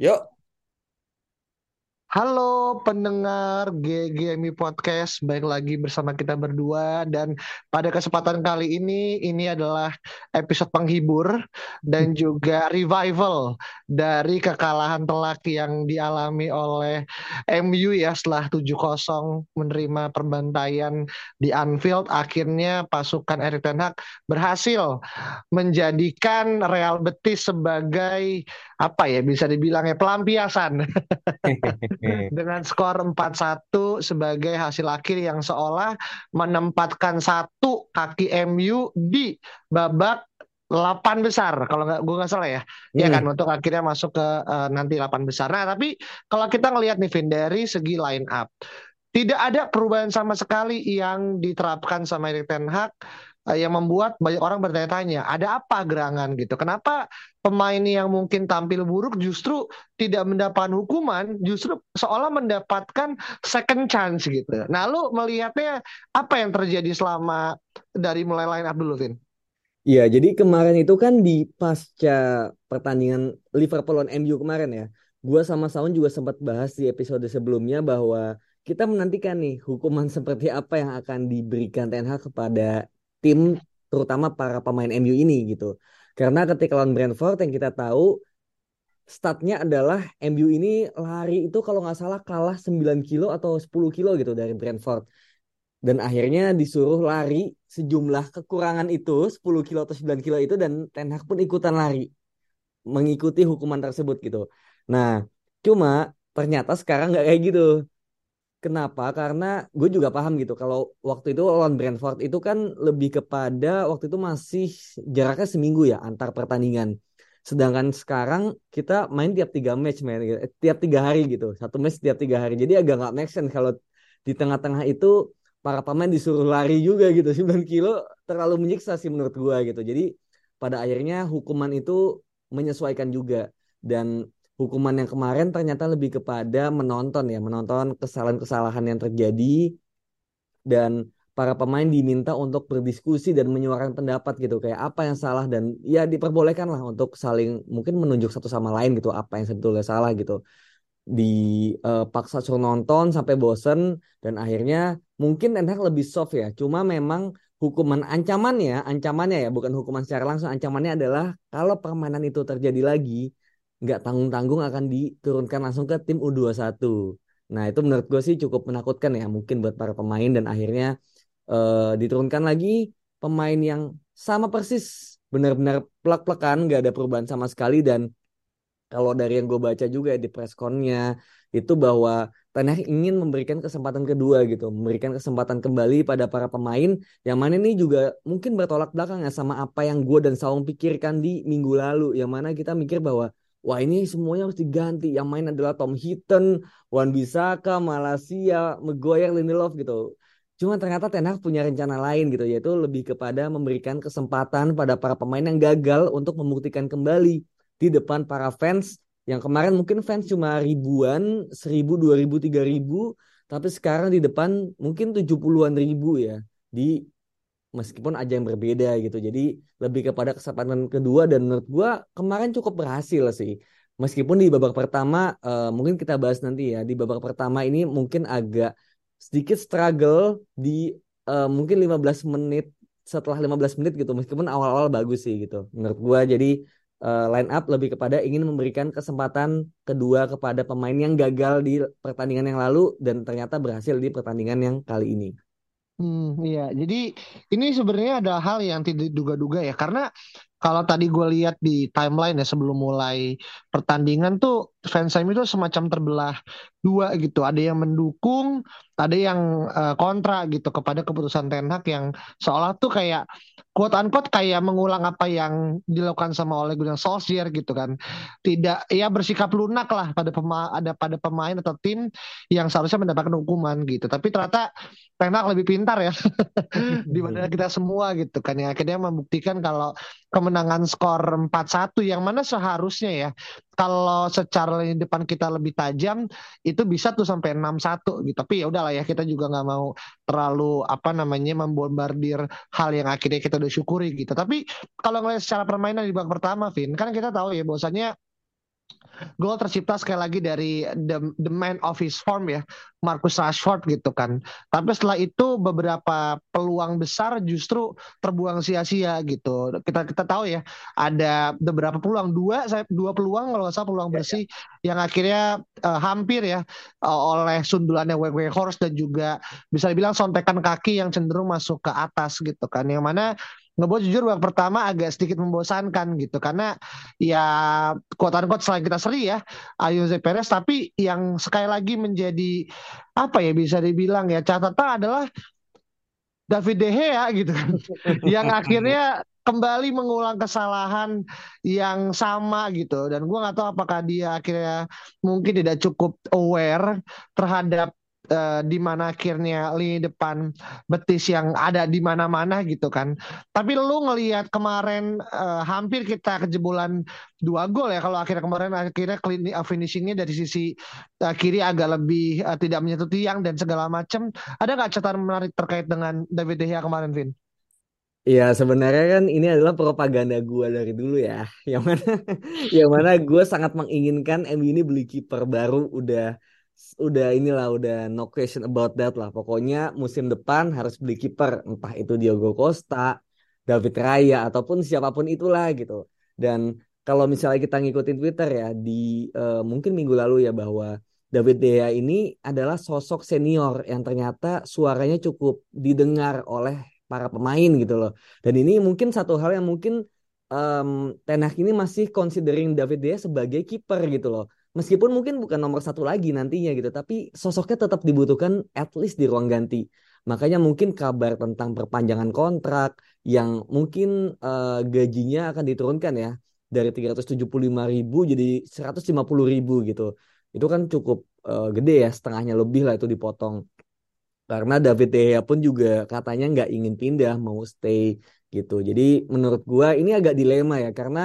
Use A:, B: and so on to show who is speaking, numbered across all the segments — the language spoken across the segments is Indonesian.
A: Yep.
B: Halo pendengar GGMI Podcast, baik lagi bersama kita berdua. Dan pada kesempatan kali ini ini adalah episode penghibur dan juga revival dari kekalahan telak yang dialami oleh MU ya setelah 7-0 menerima perbantaian di Anfield. Akhirnya pasukan Erik ten Hag berhasil menjadikan Real Betis sebagai apa ya bisa dibilang ya pelampiasan dengan skor 4-1 sebagai hasil akhir yang seolah menempatkan satu kaki MU di babak 8 besar. Kalau nggak gue nggak salah ya? Ya kan? Untuk akhirnya masuk ke uh, nanti 8 besar. Nah tapi kalau kita ngelihat nih Vin dari segi line up tidak ada perubahan sama sekali yang diterapkan sama Erik ten Hag yang membuat banyak orang bertanya-tanya ada apa gerangan gitu kenapa pemain yang mungkin tampil buruk justru tidak mendapatkan hukuman, justru seolah mendapatkan second chance gitu. Nah, lu melihatnya apa yang terjadi selama dari mulai line up dulu?
A: Iya, jadi kemarin itu kan di pasca pertandingan Liverpool lawan MU kemarin ya, gua sama Saun juga sempat bahas di episode sebelumnya bahwa kita menantikan nih hukuman seperti apa yang akan diberikan Ten kepada tim terutama para pemain MU ini gitu. Karena ketika lawan Brentford yang kita tahu statnya adalah MU ini lari itu kalau nggak salah kalah 9 kilo atau 10 kilo gitu dari Brentford. Dan akhirnya disuruh lari sejumlah kekurangan itu 10 kilo atau 9 kilo itu dan Ten Hag pun ikutan lari mengikuti hukuman tersebut gitu. Nah, cuma ternyata sekarang nggak kayak gitu. Kenapa? Karena gue juga paham gitu. Kalau waktu itu lawan Brentford itu kan lebih kepada waktu itu masih jaraknya seminggu ya antar pertandingan. Sedangkan sekarang kita main tiap tiga match, main gitu. Eh, tiap tiga hari gitu. Satu match tiap tiga hari. Jadi agak nggak make sense kalau di tengah-tengah itu para pemain disuruh lari juga gitu. 9 kilo terlalu menyiksa sih menurut gue gitu. Jadi pada akhirnya hukuman itu menyesuaikan juga. Dan hukuman yang kemarin ternyata lebih kepada menonton ya, menonton kesalahan-kesalahan yang terjadi dan para pemain diminta untuk berdiskusi dan menyuarakan pendapat gitu kayak apa yang salah dan ya diperbolehkan lah untuk saling mungkin menunjuk satu sama lain gitu apa yang sebetulnya salah gitu. Dipaksa uh, suruh nonton sampai bosen dan akhirnya mungkin Ten lebih soft ya cuma memang hukuman ancamannya ancamannya ya bukan hukuman secara langsung ancamannya adalah kalau permainan itu terjadi lagi nggak tanggung-tanggung akan diturunkan langsung ke tim U21. Nah itu menurut gue sih cukup menakutkan ya mungkin buat para pemain dan akhirnya uh, diturunkan lagi pemain yang sama persis benar-benar plek-plekan nggak ada perubahan sama sekali dan kalau dari yang gue baca juga di pressconnya itu bahwa Tanah ingin memberikan kesempatan kedua gitu, memberikan kesempatan kembali pada para pemain yang mana ini juga mungkin bertolak belakang ya sama apa yang gue dan Saung pikirkan di minggu lalu, yang mana kita mikir bahwa wah ini semuanya harus diganti. Yang main adalah Tom Hinton, Wan Bisaka, Malaysia, Maguire, Lindelof gitu. Cuma ternyata Ten Hag punya rencana lain gitu, yaitu lebih kepada memberikan kesempatan pada para pemain yang gagal untuk membuktikan kembali di depan para fans yang kemarin mungkin fans cuma ribuan, seribu, dua ribu, tiga ribu, tapi sekarang di depan mungkin tujuh puluhan ribu ya di meskipun aja yang berbeda gitu. Jadi lebih kepada kesempatan kedua dan menurut gue kemarin cukup berhasil sih. Meskipun di babak pertama uh, mungkin kita bahas nanti ya di babak pertama ini mungkin agak sedikit struggle di uh, mungkin 15 menit setelah 15 menit gitu meskipun awal-awal bagus sih gitu menurut gue jadi uh, line up lebih kepada ingin memberikan kesempatan kedua kepada pemain yang gagal di pertandingan yang lalu dan ternyata berhasil di pertandingan yang kali ini.
B: Hmm, iya. Jadi ini sebenarnya ada hal yang tidak diduga-duga ya, karena kalau tadi gue lihat di timeline ya sebelum mulai pertandingan tuh fans MU itu semacam terbelah dua gitu. Ada yang mendukung, ada yang uh, kontra gitu kepada keputusan Ten Hag yang seolah tuh kayak quote unquote kayak mengulang apa yang dilakukan sama oleh Gunnar Solskjaer gitu kan. Tidak ya bersikap lunak lah pada pema ada pada pemain atau tim yang seharusnya mendapatkan hukuman gitu. Tapi ternyata Ten Hag lebih pintar ya dibanding kita semua gitu kan yang akhirnya membuktikan kalau kemenangan skor 4-1 yang mana seharusnya ya kalau secara lini depan kita lebih tajam itu bisa tuh sampai 6-1 gitu. Tapi ya udahlah ya kita juga nggak mau terlalu apa namanya membombardir hal yang akhirnya kita udah syukuri gitu. Tapi kalau ngelihat secara permainan di babak pertama, Vin, kan kita tahu ya bahwasanya gol tercipta sekali lagi dari the, the man of his form ya Marcus Rashford gitu kan. Tapi setelah itu beberapa peluang besar justru terbuang sia-sia gitu. Kita kita tahu ya ada beberapa peluang. Dua saya dua peluang kalau nggak salah peluang bersih ya, ya. yang akhirnya uh, hampir ya uh, oleh sundulannya Horse dan juga bisa dibilang sontekan kaki yang cenderung masuk ke atas gitu kan. Yang mana ngebuat jujur babak pertama agak sedikit membosankan gitu. Karena ya kuatan kuat selain kita seri ya Ayu Perez tapi yang sekali lagi menjadi apa ya bisa dibilang ya catatan adalah David De Gea gitu kan. Yang akhirnya kembali mengulang kesalahan yang sama gitu. Dan gue nggak tahu apakah dia akhirnya mungkin tidak cukup aware terhadap uh, di mana akhirnya lini depan betis yang ada di mana-mana gitu kan. Tapi lu ngelihat kemarin uh, hampir kita kejebolan dua gol ya kalau akhirnya kemarin akhirnya uh, finishingnya dari sisi uh, kiri agak lebih uh, tidak menyentuh tiang dan segala macam. Ada nggak catatan menarik terkait dengan David De Gea kemarin, Vin?
A: Iya sebenarnya kan ini adalah propaganda gue dari dulu ya, yang mana yang mana gue sangat menginginkan MU ini beli kiper baru udah udah inilah udah no question about that lah. Pokoknya musim depan harus beli kiper, entah itu Diogo Costa, David Raya ataupun siapa pun itulah gitu. Dan kalau misalnya kita ngikutin Twitter ya di uh, mungkin minggu lalu ya bahwa David Dea ini adalah sosok senior yang ternyata suaranya cukup didengar oleh para pemain gitu loh. Dan ini mungkin satu hal yang mungkin um, Tenak ini masih considering David Dea sebagai kiper gitu loh meskipun mungkin bukan nomor satu lagi nantinya gitu, tapi sosoknya tetap dibutuhkan at least di ruang ganti. Makanya mungkin kabar tentang perpanjangan kontrak yang mungkin uh, gajinya akan diturunkan ya dari 375 ribu jadi 150 ribu gitu. Itu kan cukup uh, gede ya, setengahnya lebih lah itu dipotong. Karena David De Gea pun juga katanya nggak ingin pindah, mau stay gitu. Jadi menurut gua ini agak dilema ya, karena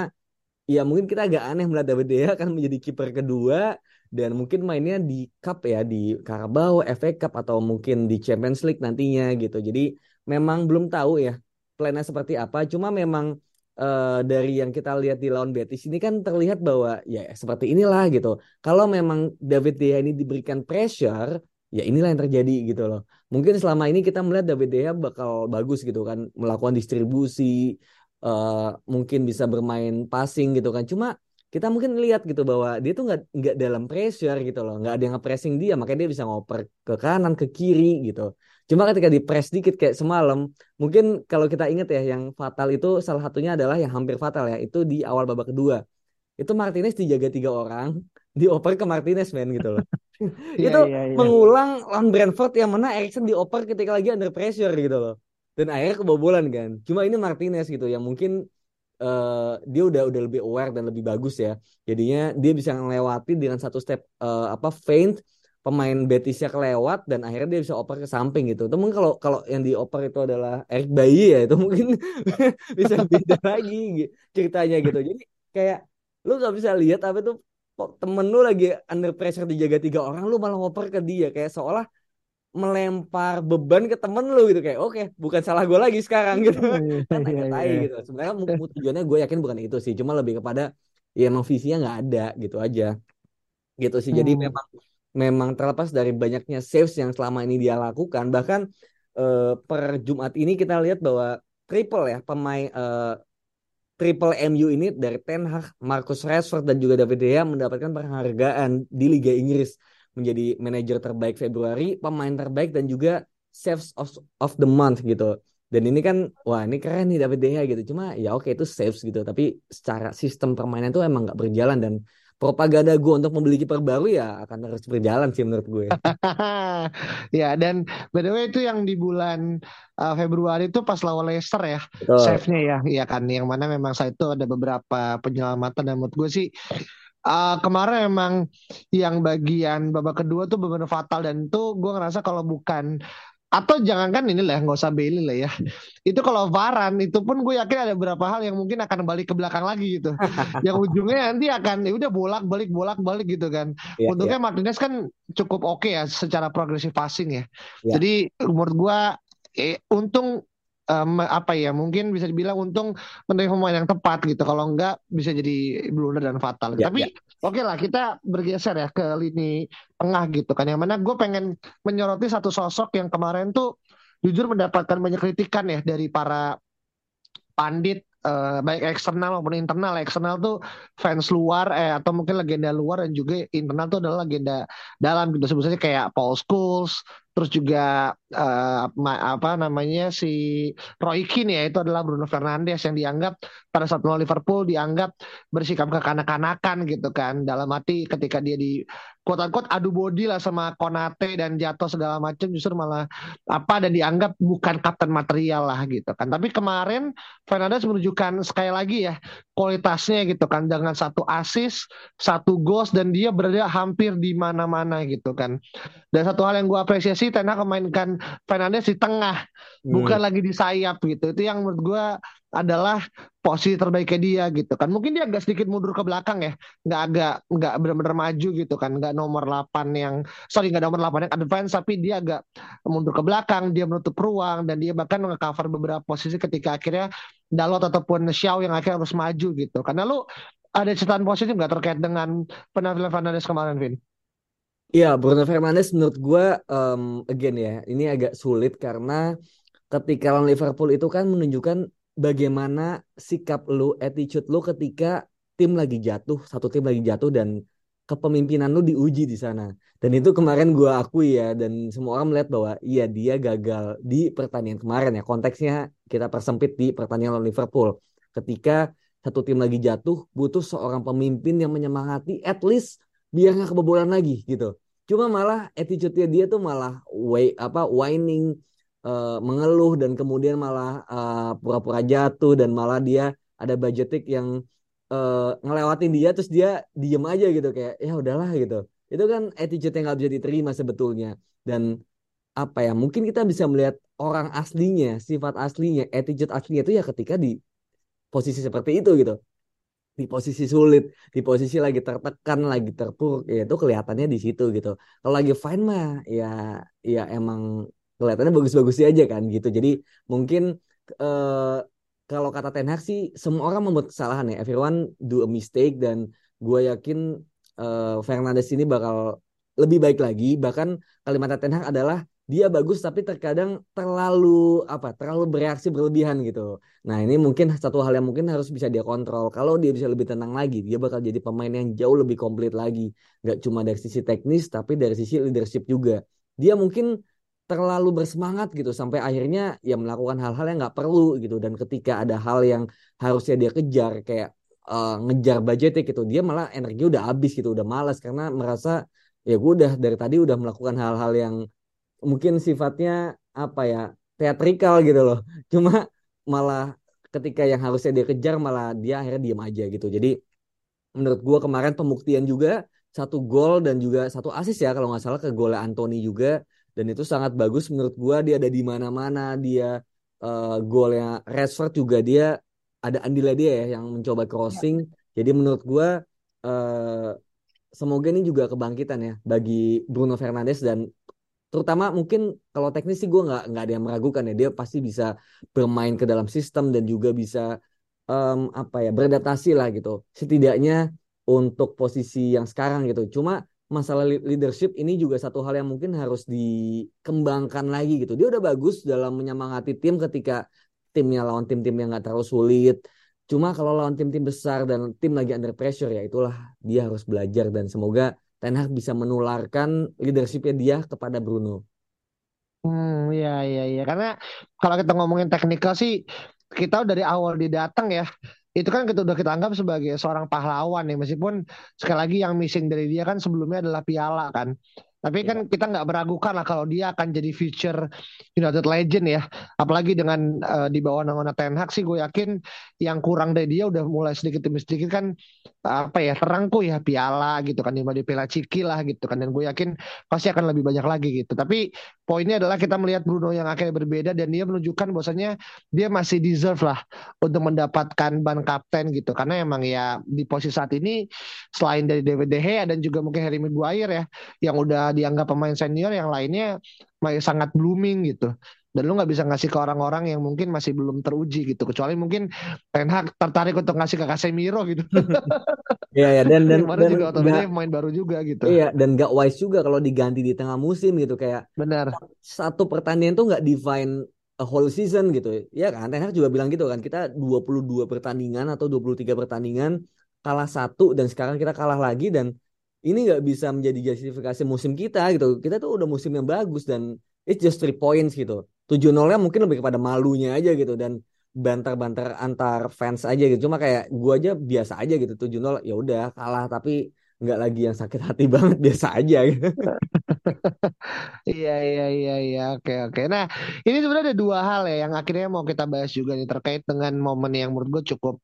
A: ya mungkin kita agak aneh melihat David De Gea akan menjadi kiper kedua dan mungkin mainnya di cup ya di Carabao, FA Cup atau mungkin di Champions League nantinya gitu. Jadi memang belum tahu ya plannya seperti apa. Cuma memang uh, dari yang kita lihat di lawan Betis ini kan terlihat bahwa ya seperti inilah gitu. Kalau memang David De Gea ini diberikan pressure, ya inilah yang terjadi gitu loh. Mungkin selama ini kita melihat David De Gea bakal bagus gitu kan melakukan distribusi, uh, mungkin bisa bermain passing gitu kan. Cuma kita mungkin lihat gitu bahwa dia tuh nggak nggak dalam pressure gitu loh, nggak ada yang nge-pressing dia, makanya dia bisa ngoper ke kanan ke kiri gitu. Cuma ketika di press dikit kayak semalam, mungkin kalau kita ingat ya yang fatal itu salah satunya adalah yang hampir fatal ya, itu di awal babak kedua. Itu Martinez dijaga tiga orang, dioper ke Martinez men gitu loh. itu yeah, yeah, yeah. mengulang lawan Brentford yang mana Erikson dioper ketika lagi under pressure gitu loh dan akhirnya kebobolan kan cuma ini Martinez gitu yang mungkin uh, dia udah udah lebih aware dan lebih bagus ya jadinya dia bisa melewati dengan satu step uh, apa feint pemain Betisnya kelewat dan akhirnya dia bisa oper ke samping gitu. Itu mungkin kalau kalau yang dioper itu adalah Eric Bayi ya itu mungkin bisa beda lagi ceritanya gitu. Jadi kayak lu gak bisa lihat apa tuh temen lu lagi under pressure dijaga tiga orang lu malah ngoper ke dia kayak seolah melempar beban ke temen lu gitu kayak oke okay, bukan salah gue lagi sekarang gitu. Iya, kan iya, tai iya. gitu. Sebenarnya tujuannya gue yakin bukan itu sih cuma lebih kepada ya emang visinya nggak ada gitu aja. Gitu sih. Jadi hmm. memang memang terlepas dari banyaknya saves yang selama ini dia lakukan bahkan uh, per Jumat ini kita lihat bahwa triple ya pemain uh, triple MU ini dari Ten Hag, Marcus Rashford dan juga David De Gea mendapatkan penghargaan di Liga Inggris menjadi manajer terbaik Februari, pemain terbaik dan juga saves of, of the month gitu. Dan ini kan, wah ini keren nih David De Gea gitu. Cuma ya oke itu saves gitu. Tapi secara sistem permainan tuh emang nggak berjalan dan propaganda gue untuk membeli kiper baru ya akan terus berjalan sih menurut gue.
B: ya dan by the way itu yang di bulan uh, Februari itu pas lawan Leicester ya save-nya ya, ya kan yang mana memang saat itu ada beberapa penyelamatan dan menurut gue sih uh, kemarin emang yang bagian babak kedua tuh benar-benar fatal dan itu gue ngerasa kalau bukan atau jangankan ini lah nggak usah Bailey lah ya itu kalau Varan itu pun gue yakin ada beberapa hal yang mungkin akan balik ke belakang lagi gitu yang ujungnya nanti akan ya udah bolak balik bolak balik gitu kan yeah, untungnya yeah. Martinez kan cukup oke okay ya secara progresif passing ya yeah. jadi menurut gue eh, untung um, apa ya mungkin bisa dibilang untung menerima pemain yang tepat gitu. Kalau enggak bisa jadi blunder dan fatal ya, tapi ya. oke okay lah kita bergeser ya ke lini tengah gitu kan. Yang mana gue pengen menyoroti satu sosok yang kemarin tuh jujur mendapatkan banyak kritikan ya dari para pandit uh, baik eksternal maupun internal. Eksternal tuh fans luar eh atau mungkin legenda luar dan juga internal tuh adalah legenda dalam gitu. Sebetulnya kayak Paul Scholes terus juga uh, apa namanya si Roy Keane ya itu adalah Bruno Fernandes yang dianggap pada saat Liverpool dianggap bersikap kekanak-kanakan gitu kan. Dalam arti ketika dia di quote unquote adu body lah sama Konate dan jatuh segala macam justru malah apa dan dianggap bukan kapten material lah gitu kan. Tapi kemarin Fernandes menunjukkan sekali lagi ya kualitasnya gitu kan dengan satu assist, satu goals dan dia berada hampir di mana-mana gitu kan. Dan satu hal yang gue apresiasi Ten Hag memainkan Fernandes di tengah, hmm. bukan lagi di sayap gitu. Itu yang menurut gue adalah posisi terbaiknya dia gitu kan. Mungkin dia agak sedikit mundur ke belakang ya, nggak agak nggak benar-benar maju gitu kan, nggak nomor 8 yang sorry nggak nomor 8 yang advance tapi dia agak mundur ke belakang, dia menutup ruang dan dia bahkan nge-cover beberapa posisi ketika akhirnya Dalot ataupun Xiao yang akhirnya harus maju gitu. Karena lu ada catatan positif nggak terkait dengan penampilan Fernandes kemarin, Vin?
A: Iya, Bruno Fernandes menurut gue um, again ya, ini agak sulit karena ketika lawan Liverpool itu kan menunjukkan bagaimana sikap lu, attitude lu ketika tim lagi jatuh, satu tim lagi jatuh dan kepemimpinan lu diuji di sana. Dan itu kemarin gue akui ya, dan semua orang melihat bahwa iya dia gagal di pertandingan kemarin ya. Konteksnya kita persempit di pertandingan lawan Liverpool. Ketika satu tim lagi jatuh, butuh seorang pemimpin yang menyemangati at least biar nggak kebobolan lagi gitu. Cuma malah attitude-nya dia tuh malah way apa whining uh, mengeluh dan kemudian malah uh, pura-pura jatuh dan malah dia ada budgetik yang uh, ngelewatin dia terus dia diem aja gitu kayak ya udahlah gitu. Itu kan attitude yang nggak bisa diterima sebetulnya. Dan apa ya mungkin kita bisa melihat orang aslinya sifat aslinya attitude aslinya itu ya ketika di posisi seperti itu gitu. Di posisi sulit di posisi lagi tertekan lagi terpuruk ya itu kelihatannya di situ gitu. Kalau lagi fine mah ya ya emang kelihatannya bagus-bagus aja kan gitu. Jadi mungkin uh, kalau kata Ten Hag sih semua orang membuat kesalahan ya. Everyone do a mistake dan gue yakin uh, Fernandes ini bakal lebih baik lagi. Bahkan kalimat Ten Hag adalah dia bagus tapi terkadang terlalu apa terlalu bereaksi berlebihan gitu. Nah ini mungkin satu hal yang mungkin harus bisa dia kontrol. Kalau dia bisa lebih tenang lagi, dia bakal jadi pemain yang jauh lebih komplit lagi. Gak cuma dari sisi teknis tapi dari sisi leadership juga. Dia mungkin terlalu bersemangat gitu sampai akhirnya ya melakukan hal-hal yang nggak perlu gitu. Dan ketika ada hal yang harusnya dia kejar kayak uh, ngejar budgetnya gitu dia malah energi udah habis gitu udah malas karena merasa ya gue udah dari tadi udah melakukan hal-hal yang mungkin sifatnya apa ya teatrikal gitu loh. Cuma malah ketika yang harusnya dia kejar malah dia akhirnya diem aja gitu. Jadi menurut gue kemarin pembuktian juga satu gol dan juga satu asis ya kalau nggak salah ke golnya Anthony juga dan itu sangat bagus menurut gua dia ada di mana-mana dia uh, golnya Rashford juga dia ada andilnya dia ya yang mencoba crossing. Ya. jadi menurut gua uh, semoga ini juga kebangkitan ya bagi Bruno Fernandes dan terutama mungkin kalau teknis sih gue nggak nggak ada yang meragukan ya. Dia pasti bisa bermain ke dalam sistem dan juga bisa um, apa ya beradaptasi lah gitu. Setidaknya untuk posisi yang sekarang gitu. Cuma masalah leadership ini juga satu hal yang mungkin harus dikembangkan lagi gitu. Dia udah bagus dalam menyemangati tim ketika timnya lawan tim-tim yang gak terlalu sulit. Cuma kalau lawan tim-tim besar dan tim lagi under pressure ya itulah dia harus belajar dan semoga Ten Hag bisa menularkan leadershipnya dia kepada Bruno.
B: Hmm, iya iya iya karena kalau kita ngomongin teknikal sih kita dari awal didatang ya itu kan kita udah kita anggap sebagai seorang pahlawan ya meskipun sekali lagi yang missing dari dia kan sebelumnya adalah piala kan tapi kan kita nggak meragukan lah kalau dia akan jadi future United Legend ya. Apalagi dengan uh, di bawah naungan Ten Hag sih gue yakin yang kurang dari dia udah mulai sedikit demi sedikit kan apa ya terangku ya piala gitu kan di piala Ciki lah gitu kan dan gue yakin pasti akan lebih banyak lagi gitu. Tapi poinnya adalah kita melihat Bruno yang akhirnya berbeda dan dia menunjukkan bahwasanya dia masih deserve lah untuk mendapatkan ban kapten gitu karena emang ya di posisi saat ini selain dari David De Gea dan juga mungkin Harry Maguire ya yang udah dianggap pemain senior yang lainnya masih sangat blooming gitu dan lu nggak bisa ngasih ke orang-orang yang mungkin masih belum teruji gitu. Kecuali mungkin Ten Hag tertarik untuk ngasih ke Casemiro gitu.
A: Iya ya dan dan,
B: dan juga otomatis pemain baru juga gitu.
A: Iya dan gak wise juga kalau diganti di tengah musim gitu. Kayak
B: benar.
A: satu pertandingan tuh nggak define a whole season gitu. Ya kan? Ten Hag juga bilang gitu kan kita 22 pertandingan atau 23 pertandingan kalah satu dan sekarang kita kalah lagi dan ini nggak bisa menjadi justifikasi musim kita gitu. Kita tuh udah musim yang bagus dan it's just three points gitu. Tujuh nolnya mungkin lebih kepada malunya aja gitu dan bantar-bantar antar fans aja gitu. Cuma kayak gua aja biasa aja gitu. Tujuh nol ya udah kalah tapi nggak lagi yang sakit hati banget biasa aja gitu.
B: Iya iya iya iya oke oke. Nah ini sebenarnya ada dua hal ya yang akhirnya mau kita bahas juga nih terkait dengan momen yang menurut gue cukup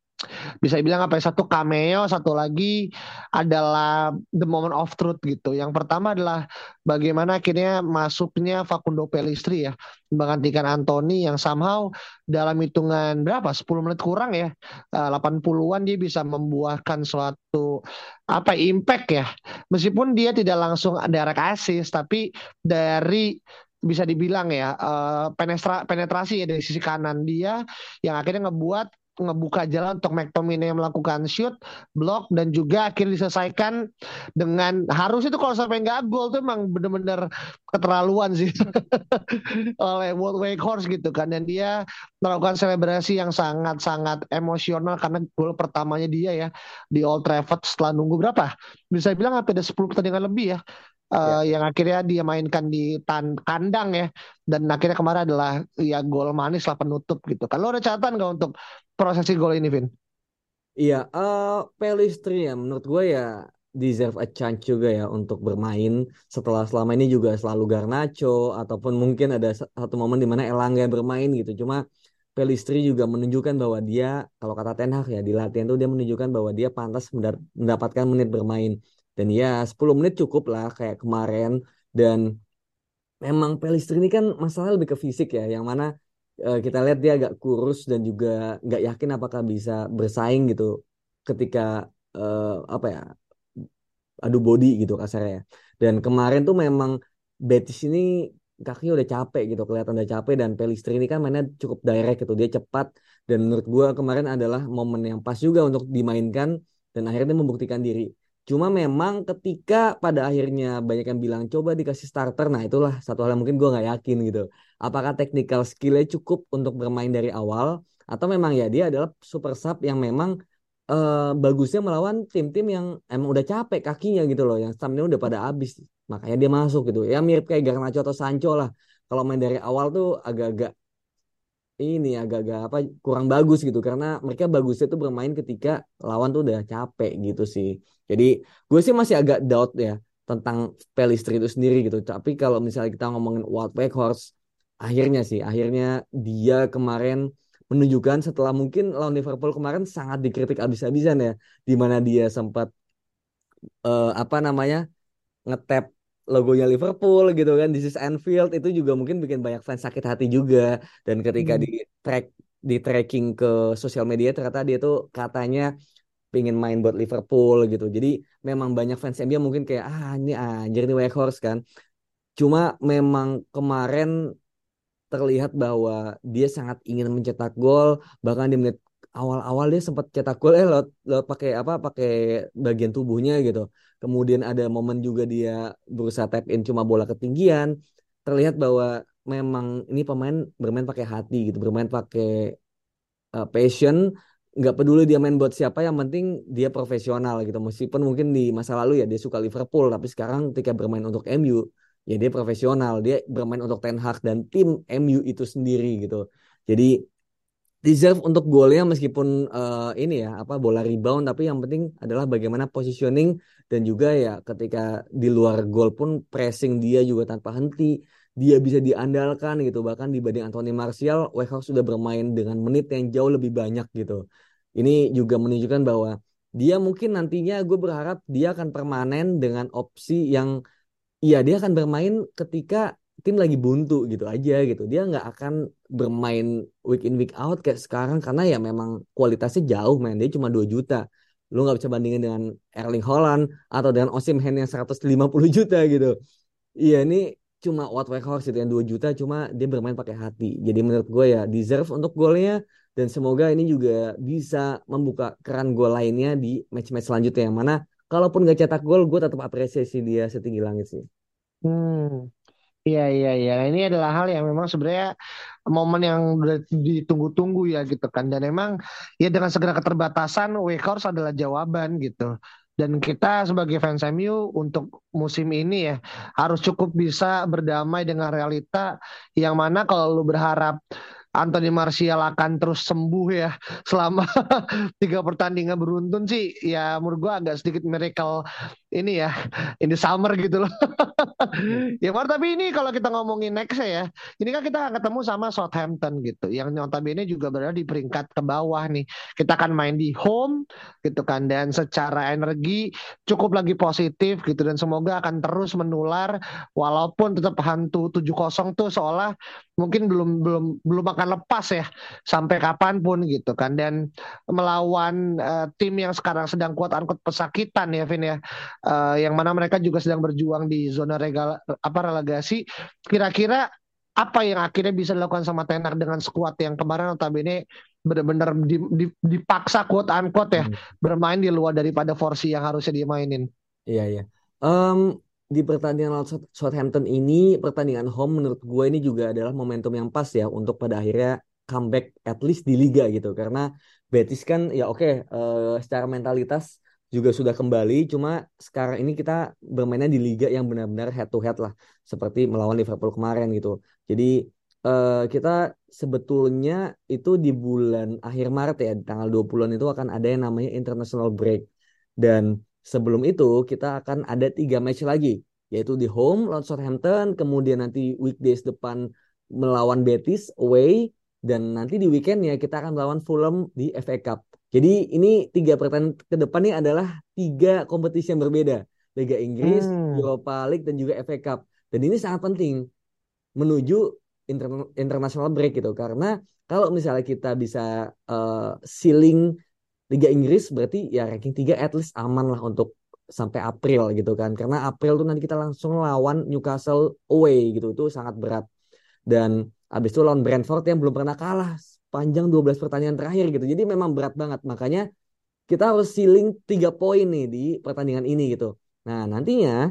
B: bisa bilang apa ya satu cameo satu lagi adalah the moment of truth gitu. Yang pertama adalah bagaimana akhirnya masuknya Facundo Pellistri ya menggantikan Anthony yang somehow dalam hitungan berapa? 10 menit kurang ya. 80-an eh, dia bisa membuahkan suatu apa impact ya. Meskipun dia tidak langsung direct assist tapi dari bisa dibilang ya uh, penetra, penetrasi ya dari sisi kanan dia yang akhirnya ngebuat ngebuka jalan untuk McTominay melakukan shoot, block dan juga akhirnya diselesaikan dengan harus itu kalau sampai nggak gol tuh emang bener-bener keterlaluan sih. Oleh Wake Wakehorse gitu kan dan dia melakukan selebrasi yang sangat-sangat emosional karena gol pertamanya dia ya di Old Trafford setelah nunggu berapa? Bisa bilang hampir ada 10 pertandingan lebih ya uh, ya. yang akhirnya dia mainkan di tan kandang ya dan akhirnya kemarin adalah ya gol manis lah penutup gitu. Kalau ada catatan nggak untuk prosesi gol ini, Vin?
A: Iya, uh, Pelistri ya menurut gue ya deserve a chance juga ya untuk bermain setelah selama ini juga selalu Garnacho ataupun mungkin ada satu momen di mana Elangga yang bermain gitu. Cuma Pelistri juga menunjukkan bahwa dia kalau kata Ten Hag ya di latihan tuh dia menunjukkan bahwa dia pantas mendapatkan menit bermain. Dan ya 10 menit cukup lah kayak kemarin. Dan memang Pelistri ini kan masalah lebih ke fisik ya yang mana uh, kita lihat dia agak kurus dan juga nggak yakin apakah bisa bersaing gitu ketika uh, apa ya adu body gitu kasarnya. Dan kemarin tuh memang Betis ini kakinya udah capek gitu kelihatan udah capek dan Pelistri ini kan mainnya cukup direct gitu dia cepat. Dan menurut gua kemarin adalah momen yang pas juga untuk dimainkan dan akhirnya membuktikan diri Cuma memang ketika pada akhirnya banyak yang bilang coba dikasih starter, nah itulah satu hal yang mungkin gue nggak yakin gitu. Apakah technical skillnya cukup untuk bermain dari awal atau memang ya dia adalah super sub yang memang uh, bagusnya melawan tim-tim yang emang udah capek kakinya gitu loh, yang stamina udah pada habis, makanya dia masuk gitu. Ya mirip kayak Garnacho atau Sancho lah. Kalau main dari awal tuh agak-agak ini agak-agak apa kurang bagus gitu karena mereka bagusnya tuh bermain ketika lawan tuh udah capek gitu sih. Jadi gue sih masih agak doubt ya tentang Pelistri itu sendiri gitu. Tapi kalau misalnya kita ngomongin Wout Weghorst akhirnya sih akhirnya dia kemarin menunjukkan setelah mungkin lawan Liverpool kemarin sangat dikritik abis-abisan ya di mana dia sempat uh, apa namanya ngetap logonya Liverpool gitu kan This is Anfield itu juga mungkin bikin banyak fans sakit hati juga. Dan ketika hmm. di track di tracking ke sosial media ternyata dia tuh katanya pengen main buat Liverpool gitu. Jadi memang banyak fans MU mungkin kayak ah ini anjir ini Weghorst kan. Cuma memang kemarin terlihat bahwa dia sangat ingin mencetak gol. Bahkan di menit awal-awal dia sempat cetak gol eh lewat, lewat pakai apa pakai bagian tubuhnya gitu kemudian ada momen juga dia berusaha tap in cuma bola ketinggian. Terlihat bahwa memang ini pemain bermain pakai hati gitu bermain pakai uh, passion. Nggak peduli dia main buat siapa yang penting dia profesional gitu. Meskipun mungkin di masa lalu ya dia suka Liverpool tapi sekarang ketika bermain untuk MU ya dia profesional. Dia bermain untuk Ten Hag dan tim MU itu sendiri gitu. Jadi deserve untuk golnya meskipun uh, ini ya apa bola rebound tapi yang penting adalah bagaimana positioning dan juga ya ketika di luar gol pun pressing dia juga tanpa henti dia bisa diandalkan gitu. Bahkan dibanding Anthony Martial Weghorst sudah bermain dengan menit yang jauh lebih banyak gitu. Ini juga menunjukkan bahwa dia mungkin nantinya gue berharap dia akan permanen dengan opsi yang iya dia akan bermain ketika tim lagi buntu gitu aja gitu. Dia nggak akan bermain week in week out kayak sekarang karena ya memang kualitasnya jauh main dia cuma 2 juta. Lu nggak bisa bandingin dengan Erling Haaland atau dengan Osimhen yang 150 juta gitu. Iya ini cuma Wout Weghorst itu yang 2 juta cuma dia bermain pakai hati. Jadi menurut gue ya deserve untuk golnya. Dan semoga ini juga bisa membuka keran gol lainnya di match-match selanjutnya. Yang mana kalaupun gak cetak gol gue tetap apresiasi dia setinggi langit sih.
B: Hmm Iya iya iya. Nah, ini adalah hal yang memang sebenarnya momen yang ditunggu-tunggu ya gitu kan. Dan memang ya dengan segala keterbatasan Wakehorse adalah jawaban gitu. Dan kita sebagai fans MU untuk musim ini ya harus cukup bisa berdamai dengan realita yang mana kalau lu berharap Anthony Martial akan terus sembuh ya selama tiga pertandingan beruntun sih. Ya menurut gue agak sedikit miracle ini ya ini summer gitu loh. Ya Mar tapi ini kalau kita ngomongin next ya ini kan kita ketemu sama Southampton gitu yang notabene juga berada di peringkat ke bawah nih. Kita akan main di home gitu kan dan secara energi cukup lagi positif gitu dan semoga akan terus menular walaupun tetap hantu 7-0 tuh seolah mungkin belum belum belum akan lepas ya sampai kapan pun gitu kan dan melawan uh, tim yang sekarang sedang kuat angkut pesakitan ya Vin ya uh, yang mana mereka juga sedang berjuang di zona regal apa relegasi kira-kira apa yang akhirnya bisa dilakukan sama Tenar dengan skuad yang kemarin notabene benar-benar dipaksa quote unquote ya hmm. bermain di luar daripada porsi yang harusnya dimainin.
A: Iya iya. Um, di pertandingan Southampton ini pertandingan home menurut gue ini juga adalah momentum yang pas ya untuk pada akhirnya comeback at least di liga gitu. Karena Betis kan ya oke okay, uh, eh, secara mentalitas juga sudah kembali cuma sekarang ini kita bermainnya di liga yang benar-benar head to head lah seperti melawan Liverpool kemarin gitu. Jadi uh, kita sebetulnya itu di bulan akhir Maret ya tanggal 20-an itu akan ada yang namanya international break. Dan sebelum itu kita akan ada tiga match lagi yaitu di home lawan Southampton kemudian nanti weekdays depan melawan Betis away dan nanti di weekendnya kita akan melawan Fulham di FA Cup. Jadi ini tiga pertandingan ke depan ini adalah tiga kompetisi yang berbeda. Liga Inggris, hmm. Europa League dan juga FA Cup. Dan ini sangat penting menuju international break gitu. Karena kalau misalnya kita bisa uh, sealing Liga Inggris berarti ya ranking 3 at least aman lah untuk sampai April gitu kan. Karena April tuh nanti kita langsung lawan Newcastle away gitu. Itu sangat berat. Dan abis itu lawan Brentford yang belum pernah kalah panjang 12 pertandingan terakhir gitu. Jadi memang berat banget. Makanya kita harus ceiling 3 poin nih di pertandingan ini gitu. Nah nantinya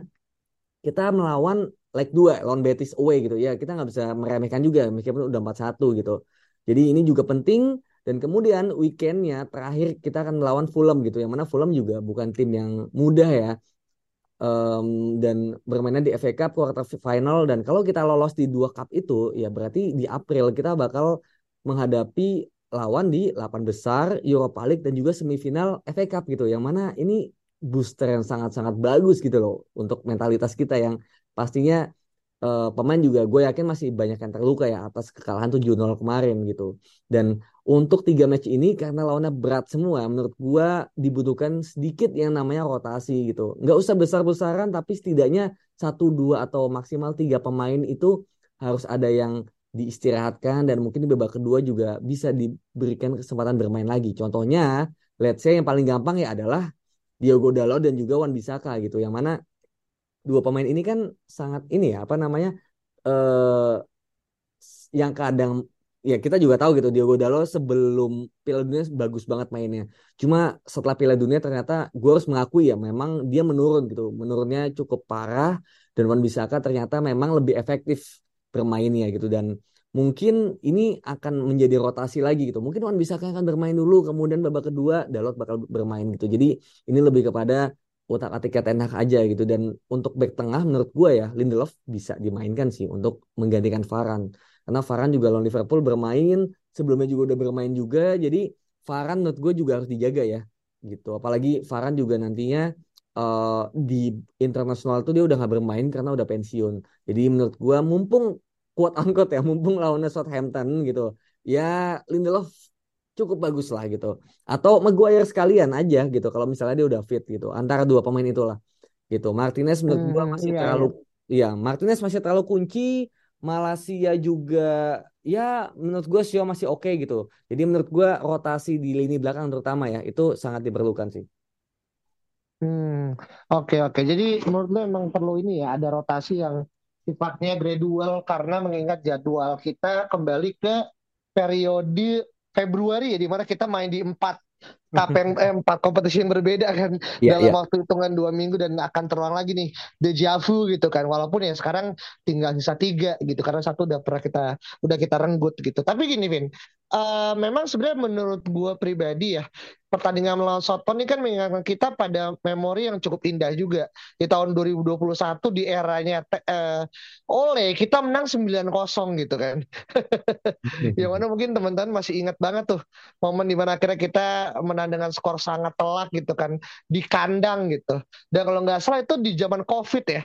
A: kita melawan leg 2 lawan Betis away gitu. Ya kita nggak bisa meremehkan juga meskipun udah 4-1 gitu. Jadi ini juga penting dan kemudian weekendnya terakhir kita akan melawan Fulham gitu. Yang mana Fulham juga bukan tim yang mudah ya. Um, dan bermainnya di FA Cup quarter final dan kalau kita lolos di dua cup itu ya berarti di April kita bakal menghadapi lawan di 8 besar Europa League dan juga semifinal FA Cup gitu yang mana ini booster yang sangat-sangat bagus gitu loh untuk mentalitas kita yang pastinya uh, pemain juga gue yakin masih banyak yang terluka ya atas kekalahan 7-0 kemarin gitu. Dan untuk tiga match ini karena lawannya berat semua, menurut gue dibutuhkan sedikit yang namanya rotasi gitu. Nggak usah besar-besaran tapi setidaknya satu dua atau maksimal tiga pemain itu harus ada yang diistirahatkan dan mungkin di babak kedua juga bisa diberikan kesempatan bermain lagi. Contohnya, let's say yang paling gampang ya adalah Diogo Dalot dan juga Wan Bisaka gitu. Yang mana dua pemain ini kan sangat ini ya apa namanya eh yang kadang ya kita juga tahu gitu Diogo Dalot sebelum Piala Dunia bagus banget mainnya. Cuma setelah Piala Dunia ternyata gue harus mengakui ya memang dia menurun gitu. Menurunnya cukup parah dan Wan Bisaka ternyata memang lebih efektif bermainnya gitu dan mungkin ini akan menjadi rotasi lagi gitu. Mungkin Wan Bisaka akan bermain dulu kemudian babak kedua Dalot bakal bermain gitu. Jadi ini lebih kepada utak atik enak aja gitu dan untuk back tengah menurut gue ya Lindelof bisa dimainkan sih untuk menggantikan Varane karena Varane juga lawan Liverpool bermain sebelumnya juga udah bermain juga jadi Varane menurut gue juga harus dijaga ya gitu apalagi Varane juga nantinya uh, di internasional tuh dia udah nggak bermain karena udah pensiun jadi menurut gue mumpung kuat angkot ya mumpung lawannya Southampton gitu ya Lindelof cukup bagus lah gitu. Atau Maguire sekalian aja gitu kalau misalnya dia udah fit gitu. Antara dua pemain itulah gitu. Martinez menurut hmm, gua masih iya, terlalu iya. iya, Martinez masih terlalu kunci. Malaysia juga ya menurut gue Sio masih oke okay, gitu. Jadi menurut gue rotasi di lini belakang terutama ya itu sangat diperlukan sih.
B: Hmm, oke okay, oke. Okay. Jadi menurut lo emang perlu ini ya ada rotasi yang sifatnya gradual karena mengingat jadwal kita kembali ke periode Februari ya di mana kita main di empat KPM eh, empat kompetisi yang berbeda kan. Yeah, dalam yeah. waktu hitungan dua minggu dan akan terulang lagi nih. Deja vu gitu kan. Walaupun ya sekarang tinggal sisa tiga gitu. Karena satu udah pernah kita udah kita renggut gitu. Tapi gini Vin. Uh, memang sebenarnya menurut gue pribadi ya pertandingan melawan Southampton ini kan mengingatkan kita pada memori yang cukup indah juga. Di tahun 2021 di eranya uh, Ole kita menang 9-0 gitu kan. Yang mana mungkin teman-teman masih ingat banget tuh momen di mana akhirnya kita menang dengan skor sangat telak gitu kan di kandang gitu. Dan kalau nggak salah itu di zaman COVID ya?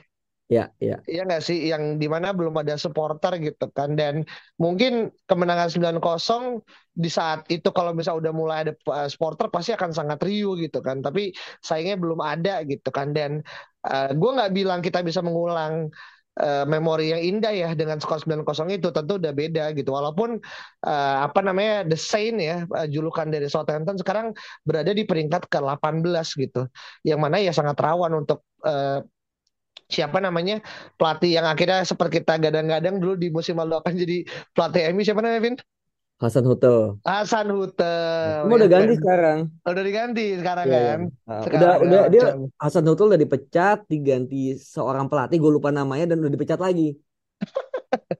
A: Ya, ya.
B: Iya nggak sih? Yang di mana belum ada supporter gitu kan. Dan mungkin kemenangan 9-0 di saat itu kalau misalnya udah mulai ada uh, supporter pasti akan sangat riuh gitu kan. Tapi sayangnya belum ada gitu kan. Dan uh, gue nggak bilang kita bisa mengulang uh, memori yang indah ya dengan skor 9-0 itu tentu udah beda gitu. Walaupun uh, apa namanya The Saint ya uh, julukan dari Southampton sekarang berada di peringkat ke-18 gitu. Yang mana ya sangat rawan untuk uh, siapa namanya pelatih yang akhirnya seperti kita gadang-gadang dulu di musim lalu akan jadi pelatih MU siapa namanya Vin?
A: Hasan Hutel.
B: Hasan Hutel.
A: Kamu udah ganti sekarang.
B: Udah diganti sekarang yeah, kan.
A: Uh, sekarang udah udah dia Hasan Hutel udah dipecat, diganti seorang pelatih gue lupa namanya dan udah dipecat lagi.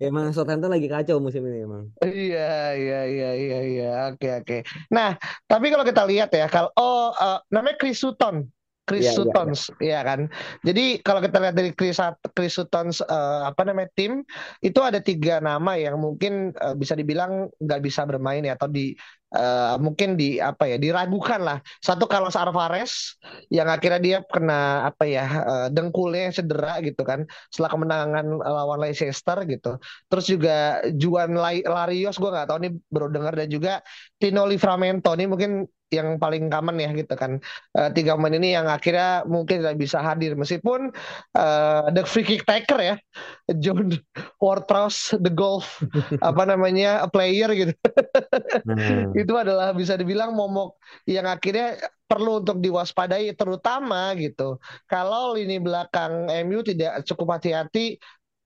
A: emang Southampton lagi kacau musim ini emang.
B: Iya iya iya iya iya. Oke oke. Nah, tapi kalau kita lihat ya kalau oh uh, namanya Chris Sutton. Chris yeah, Sutons, yeah, yeah. ya kan. Jadi kalau kita lihat dari Chris Chris Sutons uh, apa namanya tim itu ada tiga nama yang mungkin uh, bisa dibilang nggak bisa bermain ya atau di uh, mungkin di apa ya diragukan lah. Satu Carlos Alvarez yang akhirnya dia kena apa ya uh, dengkulnya cedera gitu kan setelah kemenangan lawan Leicester gitu. Terus juga Juan Larios gue nggak tahu nih baru dengar dan juga Tino Livramento nih mungkin yang paling common ya gitu kan uh, tiga pemain ini yang akhirnya mungkin tidak bisa hadir meskipun uh, the free kick taker ya John Ward-Prowse the golf apa namanya a player gitu hmm. itu adalah bisa dibilang momok yang akhirnya perlu untuk diwaspadai terutama gitu kalau lini belakang MU tidak cukup hati-hati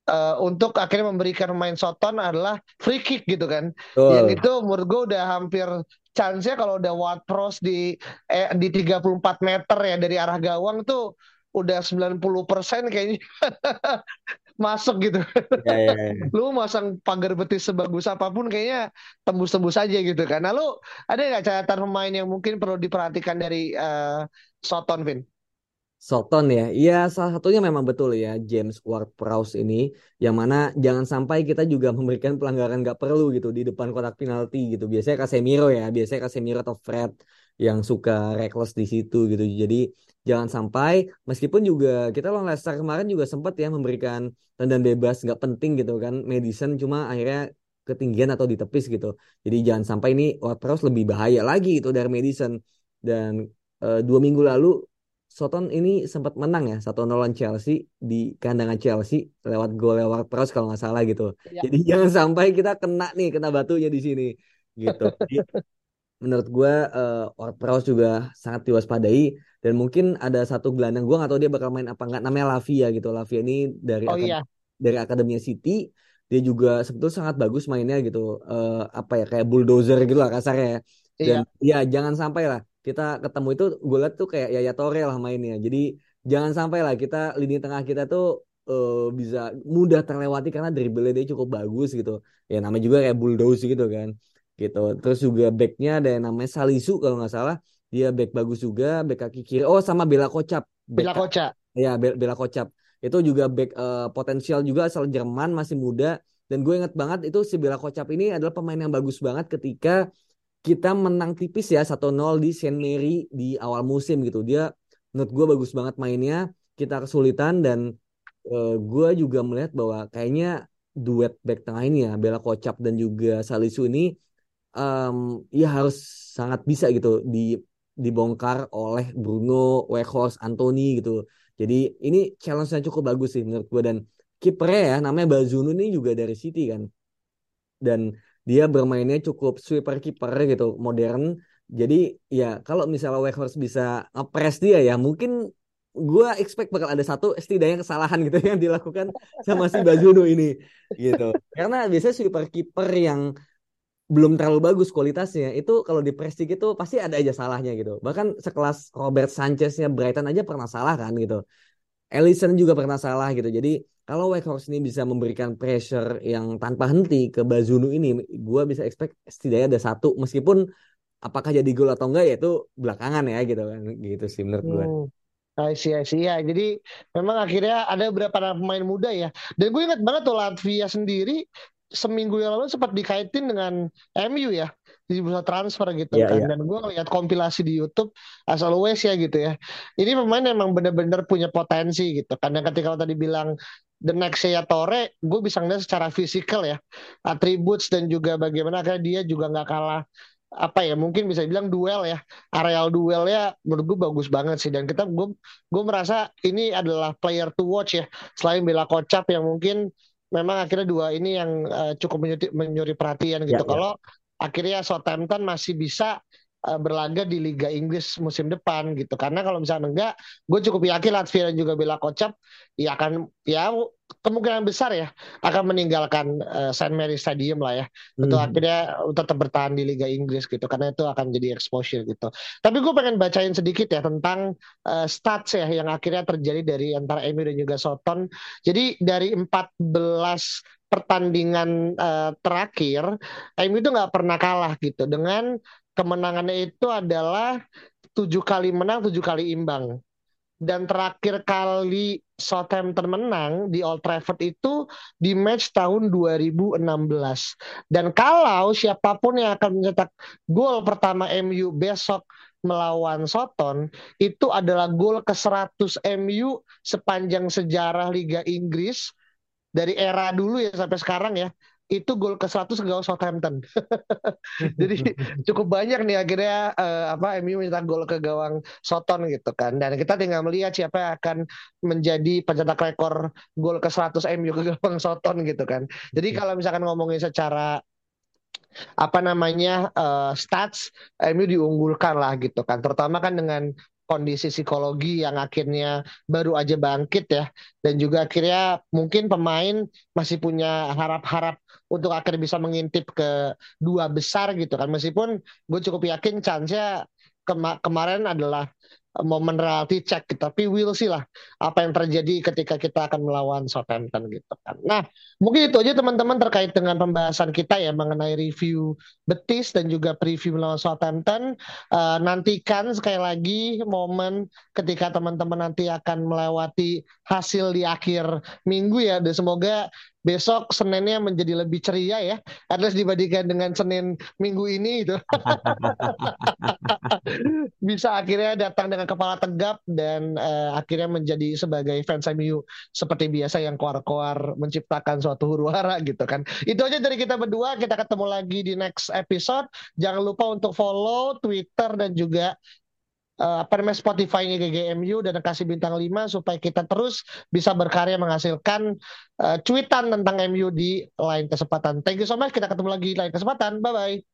B: uh, untuk akhirnya memberikan main Soton adalah free kick gitu kan. Oh. Yang itu menurut gue udah hampir chance-nya kalau udah Watt Pros di eh, di 34 meter ya dari arah gawang tuh udah 90% kayaknya masuk gitu. Ya, ya, ya. lu masang pagar betis sebagus apa pun kayaknya tembus-tembus aja gitu kan. Nah lu ada nggak catatan pemain yang mungkin perlu diperhatikan dari uh, Soton, Vin?
A: Soton ya, iya salah satunya memang betul ya James Ward-Prowse ini, yang mana jangan sampai kita juga memberikan pelanggaran nggak perlu gitu di depan kotak penalti gitu. Biasanya Casemiro ya, biasanya Casemiro atau Fred yang suka reckless di situ gitu. Jadi jangan sampai, meskipun juga kita lawan Leicester kemarin juga sempat ya memberikan tendangan bebas nggak penting gitu kan, Madison cuma akhirnya ketinggian atau ditepis gitu. Jadi jangan sampai ini Ward-Prowse lebih bahaya lagi itu dari Madison dan uh, dua minggu lalu Soton ini sempat menang ya satu nol Chelsea di kandangan Chelsea lewat gol lewat pros kalau nggak salah gitu. Ya. Jadi jangan sampai kita kena nih kena batunya di sini gitu. Jadi, menurut gue uh, Pros juga sangat diwaspadai dan mungkin ada satu gelandang gue nggak tahu dia bakal main apa nggak namanya Lavia gitu. Lavia ini dari oh, iya. dari akademinya City dia juga sebetulnya sangat bagus mainnya gitu. Uh, apa ya kayak bulldozer gitu lah kasarnya. Ya. Dan iya. ya jangan sampai lah kita ketemu itu gue liat tuh kayak Yaya Torre lah mainnya. Jadi jangan sampai lah kita lini tengah kita tuh uh, bisa mudah terlewati karena dribble dia cukup bagus gitu. Ya namanya juga kayak bulldoze gitu kan. Gitu. Terus juga backnya ada yang namanya Salisu kalau nggak salah. Dia back bagus juga, back kaki kiri. Oh, sama Bela Kocap.
B: Bela Kocap.
A: Ya, Bela Kocap. Itu juga back uh, potensial juga asal Jerman masih muda dan gue inget banget itu si Bela Kocap ini adalah pemain yang bagus banget ketika kita menang tipis ya 1-0 di Saint Mary di awal musim gitu. Dia menurut gue bagus banget mainnya. Kita kesulitan dan uh, gue juga melihat bahwa kayaknya duet back tengah ini ya Bela Kocap dan juga Salisu ini um, ya harus sangat bisa gitu di dibongkar oleh Bruno, Weghorst, Anthony gitu. Jadi ini challenge-nya cukup bagus sih menurut gue dan kipernya ya namanya Bazunu ini juga dari City kan dan dia bermainnya cukup sweeper kiper gitu modern. Jadi ya kalau misalnya Weghorst bisa ngepres dia ya mungkin gue expect bakal ada satu setidaknya kesalahan gitu yang dilakukan sama si Bazunu ini gitu. Karena biasanya sweeper kiper yang belum terlalu bagus kualitasnya itu kalau di Prestige itu pasti ada aja salahnya gitu. Bahkan sekelas Robert Sancheznya Brighton aja pernah salah kan gitu. Ellison juga pernah salah gitu. Jadi kalau Weghorst ini bisa memberikan pressure yang tanpa henti ke Bazunu ini, gue bisa expect setidaknya ada satu meskipun apakah jadi gol atau enggak ya itu belakangan ya gitu kan gitu sih menurut gue. Hmm.
B: I see, I see. Ya, jadi memang akhirnya ada beberapa pemain muda ya. Dan gue ingat banget tuh Latvia sendiri seminggu yang lalu sempat dikaitin dengan MU ya di bursa transfer gitu yeah, kan yeah. dan gue ngeliat kompilasi di YouTube as always ya gitu ya ini pemain emang bener-bener punya potensi gitu kan dan ketika lo tadi bilang the next ya Torre gue bisa ngeliat secara fisikal ya attributes dan juga bagaimana karena dia juga nggak kalah apa ya mungkin bisa bilang duel ya areal duel ya menurut gue bagus banget sih dan kita gue gue merasa ini adalah player to watch ya selain Bela Kocap yang mungkin memang akhirnya dua ini yang uh, cukup menyuri, menyuri perhatian gitu. Ya, ya. Kalau ya. akhirnya Southampton masih bisa uh, berlaga di Liga Inggris musim depan gitu. Karena kalau misalnya enggak, gue cukup yakin Latvia dan juga Bela Kocap ya akan ya kemungkinan besar ya akan meninggalkan uh, Saint Mary Stadium lah ya hmm. untuk akhirnya tetap bertahan di Liga Inggris gitu karena itu akan jadi exposure gitu. Tapi gue pengen bacain sedikit ya tentang uh, stats ya yang akhirnya terjadi dari antara MU dan juga Soton. Jadi dari 14 pertandingan uh, terakhir MU itu nggak pernah kalah gitu dengan kemenangannya itu adalah tujuh kali menang tujuh kali imbang dan terakhir kali Southampton menang di Old Trafford itu di match tahun 2016. Dan kalau siapa pun yang akan mencetak gol pertama MU besok melawan Soton itu adalah gol ke-100 MU sepanjang sejarah Liga Inggris dari era dulu ya sampai sekarang ya itu gol ke 100 gawang Southampton. Jadi cukup banyak nih akhirnya uh, apa MU mencetak gol ke gawang Soton gitu kan. Dan kita tinggal melihat siapa yang akan menjadi pencetak rekor gol ke 100 MU ke gawang Soton gitu kan. Jadi iya. kalau misalkan ngomongin secara apa namanya uh, stats MU diunggulkan lah gitu kan terutama kan dengan kondisi psikologi yang akhirnya baru aja bangkit ya dan juga akhirnya mungkin pemain masih punya harap-harap untuk akhirnya bisa mengintip ke dua besar gitu kan meskipun gue cukup yakin chance-nya kema kemarin adalah momen reality check gitu. Tapi we'll see lah apa yang terjadi ketika kita akan melawan Southampton gitu kan. Nah, mungkin itu aja teman-teman terkait dengan pembahasan kita ya mengenai review Betis dan juga preview melawan Southampton. Uh, nantikan sekali lagi momen ketika teman-teman nanti akan melewati hasil di akhir minggu ya. Dan semoga besok Seninnya menjadi lebih ceria ya, at least dibandingkan dengan Senin minggu ini itu. Bisa akhirnya datang dengan kepala tegap dan uh, akhirnya menjadi sebagai fans MU seperti biasa yang koar-koar menciptakan suatu huru hara gitu kan. Itu aja dari kita berdua, kita ketemu lagi di next episode. Jangan lupa untuk follow Twitter dan juga uh, apa namanya Spotify-nya GGMU dan kasih bintang 5 supaya kita terus bisa berkarya menghasilkan uh, cuitan tentang MU di lain kesempatan. Thank you so much. Kita ketemu lagi lain kesempatan. Bye bye.